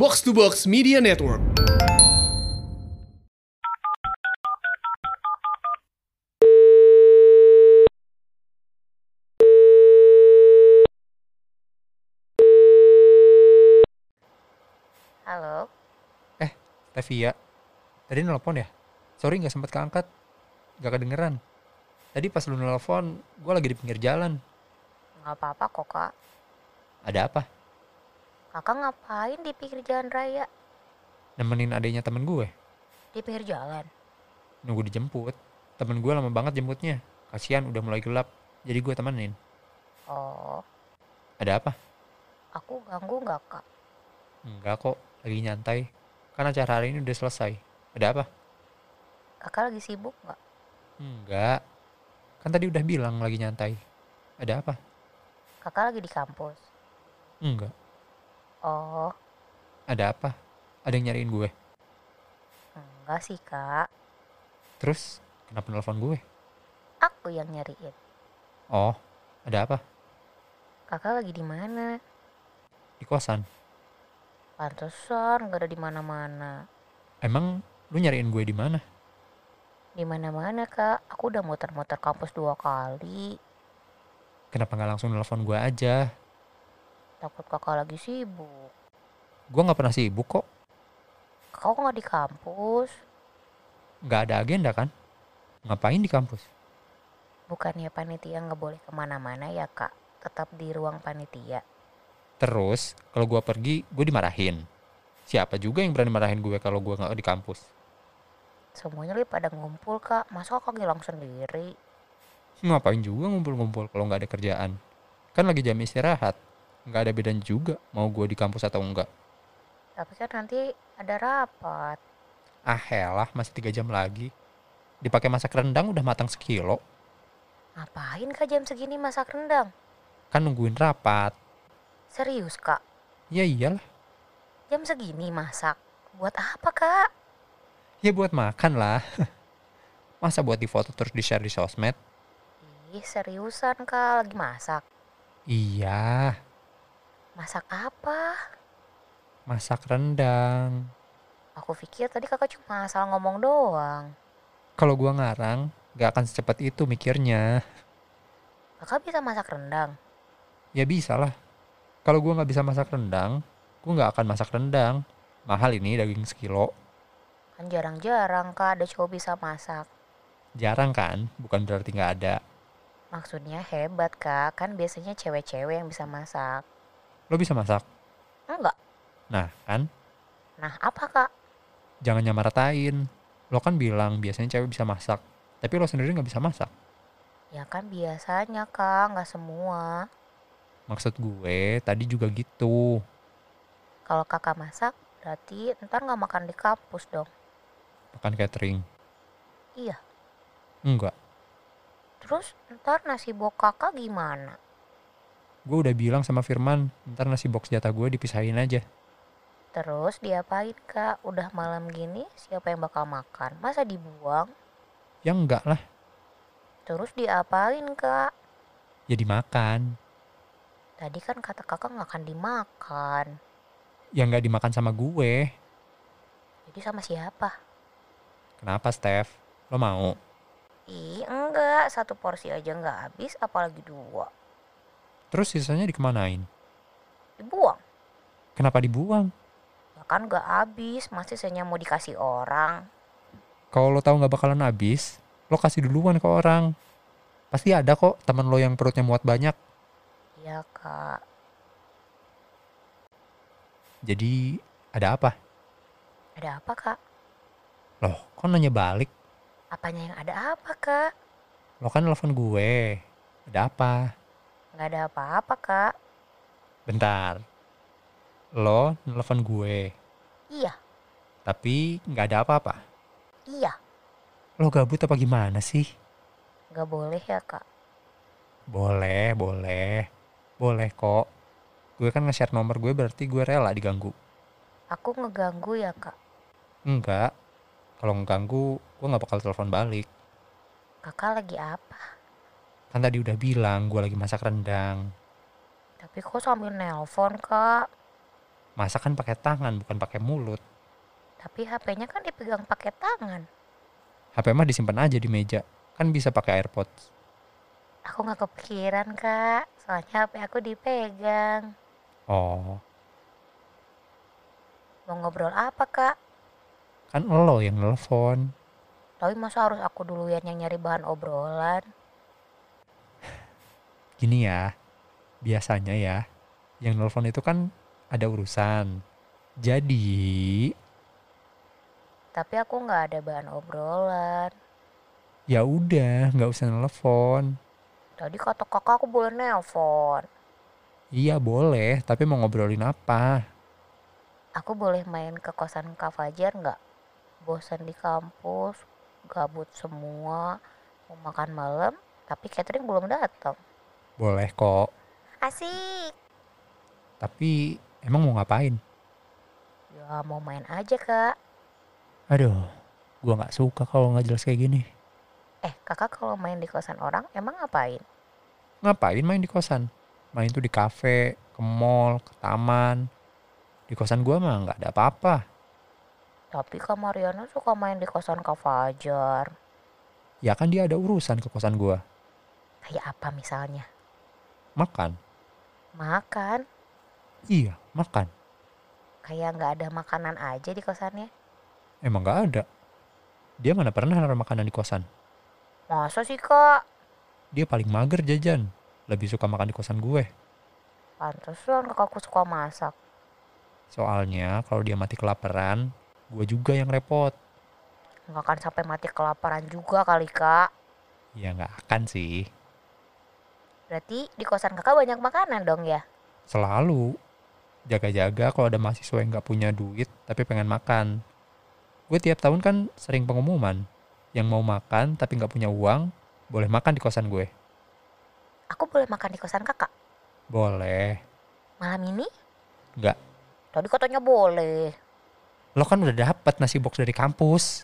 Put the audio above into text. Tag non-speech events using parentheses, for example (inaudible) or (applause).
Box to Box Media Network. Halo, Tevia, tadi nelpon ya? Sorry nggak sempat keangkat, nggak kedengeran. Tadi pas lu nelpon, gue lagi di pinggir jalan. nggak apa-apa kok kak. Ada apa? Kakak ngapain di pinggir jalan raya? Nemenin adanya temen gue, Di pinggir jalan? nunggu dijemput. Temen gue lama banget jemputnya. Kasihan udah mulai gelap, jadi gue temenin. Oh, Ada apa? aku ganggu nggak kak? Enggak kok, lagi nyantai. Kan acara hari ini udah selesai. Ada apa? Kakak lagi sibuk nggak? Enggak. Kan tadi udah bilang lagi nyantai. Ada apa? Kakak lagi di kampus? Enggak. Oh, Ada apa? Ada yang nyariin gue. enggak sih kak. Terus, kenapa nelfon gue? Aku yang nyariin. Oh, ada apa? Kakak lagi di mana? Di kosan. Pantesan nggak ada di mana-mana. Emang lu nyariin gue di mana? Di mana-mana kak. Aku udah muter-muter kampus dua kali. Kenapa nggak langsung nelfon gue aja? Takut kakak lagi sibuk. Gue nggak pernah sibuk kok. Kok nggak di kampus? Nggak ada agenda kan? Ngapain di kampus? Bukannya panitia nggak boleh ke mana-mana ya kak? Tetap di ruang panitia. Terus, kalau gue pergi, gue dimarahin. Siapa juga yang berani marahin gue kalau gue nggak di kampus? Semuanya lagi pada ngumpul kak. Masa kakak ngilang sendiri? Ngapain juga ngumpul-ngumpul kalau nggak ada kerjaan? Kan lagi jam istirahat. Nggak ada bedanya juga mau gue di kampus atau enggak. Tapi kan nanti ada rapat. Ah helah, masih tiga jam lagi. Dipakai masak rendang udah matang sekilo. Ngapain kak jam segini masak rendang? Kan nungguin rapat. Serius kak? Ya iyalah. Jam segini masak? Buat apa kak? Ya buat makan lah. (laughs) Masa buat difoto terus di-share di sosmed? Ih seriusan kak lagi masak. Iya, Masak apa? masak rendang. Aku pikir tadi kakak cuma asal ngomong doang. Kalau gua ngarang, gak akan secepat itu mikirnya. Kakak bisa masak rendang? Ya bisa lah. Kalau gua nggak bisa masak rendang, gua nggak akan masak rendang. Mahal ini daging sekilo. Kan jarang-jarang kak ada cowok bisa masak. Jarang kan? Bukan berarti nggak ada. Maksudnya hebat kak, kan biasanya cewek-cewek yang bisa masak. Lo bisa masak? Enggak. Nah kan, Nah apa kak? jangan nyamaratain. Lo kan bilang biasanya cewek bisa masak. Tapi lo sendiri nggak bisa masak. Ya kan biasanya kak, nggak semua. Maksud gue tadi juga gitu. Kalau kakak masak, berarti ntar nggak makan di kampus dong. Makan catering. Iya. Enggak. Terus ntar nasi bok kakak gimana? Gue udah bilang sama Firman, ntar nasi box jatah gue dipisahin aja. Terus diapain kak? Udah malam gini, siapa yang bakal makan? Masa dibuang? Ya enggak lah, Terus diapain kak? ya dimakan. Tadi kan kata kakak nggak akan dimakan. Ya nggak dimakan sama gue. Jadi sama siapa? Kenapa, Steph? Lo mau? Ih enggak, satu porsi aja nggak habis, apalagi dua. Terus sisanya dikemanain? Dibuang. Kenapa dibuang? Ya kan nggak habis, masih sisanya mau dikasih orang. Kalau lo tahu nggak bakalan habis, lo kasih duluan ke orang. Pasti ada kok teman lo yang perutnya muat banyak. Iya kak. Jadi ada apa? Ada apa kak? Loh, kok nanya balik? Apanya yang ada apa kak? Lo kan nelfon gue. Ada apa? Nggak ada apa-apa kak. Bentar. Lo nelfon gue, Iya, tapi nggak ada apa-apa. iya. Lo gabut apa gimana sih? Nggak boleh ya kak. Boleh, boleh. Boleh kok. Gue kan nge-share nomor gue berarti gue rela diganggu. Aku ngeganggu ya kak. Enggak. Kalau ngeganggu, gue nggak bakal telepon balik. Kakak lagi apa? Kan tadi udah bilang gue lagi masak rendang. Tapi kok sambil nelpon kak? Masak kan pakai tangan, bukan pakai mulut. Tapi HP-nya kan dipegang pakai tangan. HP mah disimpan aja di meja. Kan bisa pakai AirPods. Aku nggak kepikiran kak, soalnya HP aku dipegang. Oh, Mau ngobrol apa kak? kan lo yang nelfon. Tapi masa harus aku dulu yang nyari bahan obrolan? Gini ya, biasanya ya, yang nelfon itu kan ada urusan. Jadi, Tapi aku nggak ada bahan obrolan. ya udah, nggak usah nelfon. Tadi kata kakak aku boleh nelpon. Iya boleh, tapi mau ngobrolin apa? Aku boleh main ke kosan Kak Fajar nggak? Bosan di kampus, gabut semua, mau makan malam, tapi catering belum datang. Boleh kok, Asik. tapi emang mau ngapain? Ya mau main aja kak. Aduh, gua nggak suka kalau nggak jelas kayak gini. Eh kakak kalau main di kosan orang emang ngapain? Ngapain main di kosan? Main tuh di kafe, ke mall, ke taman. Di kosan gua mah nggak ada apa-apa. Tapi Kak Mariana suka main di kosan Kak Fajar. Ya kan dia ada urusan ke kosan gua. Kayak apa misalnya? Makan. Makan. Iya, makan. Kayak nggak ada makanan aja di kosannya. Emang nggak ada. Dia mana pernah naruh makanan di kosan. Masa sih kak? Dia paling mager jajan. Lebih suka makan di kosan gue. Pantesan kakakku suka masak. Soalnya kalau dia mati kelaparan, gue juga yang repot. Nggak akan sampai mati kelaparan juga kali kak. Ya nggak akan sih. Berarti di kosan kakak banyak makanan dong ya? Selalu. Jaga-jaga kalau ada mahasiswa yang nggak punya duit tapi pengen makan. Gue tiap tahun kan sering pengumuman. Yang mau makan tapi nggak punya uang, boleh makan di kosan gue. Aku boleh makan di kosan kakak? Boleh. Malam ini? Nggak. Tadi katanya boleh. Lo kan udah dapet nasi box dari kampus.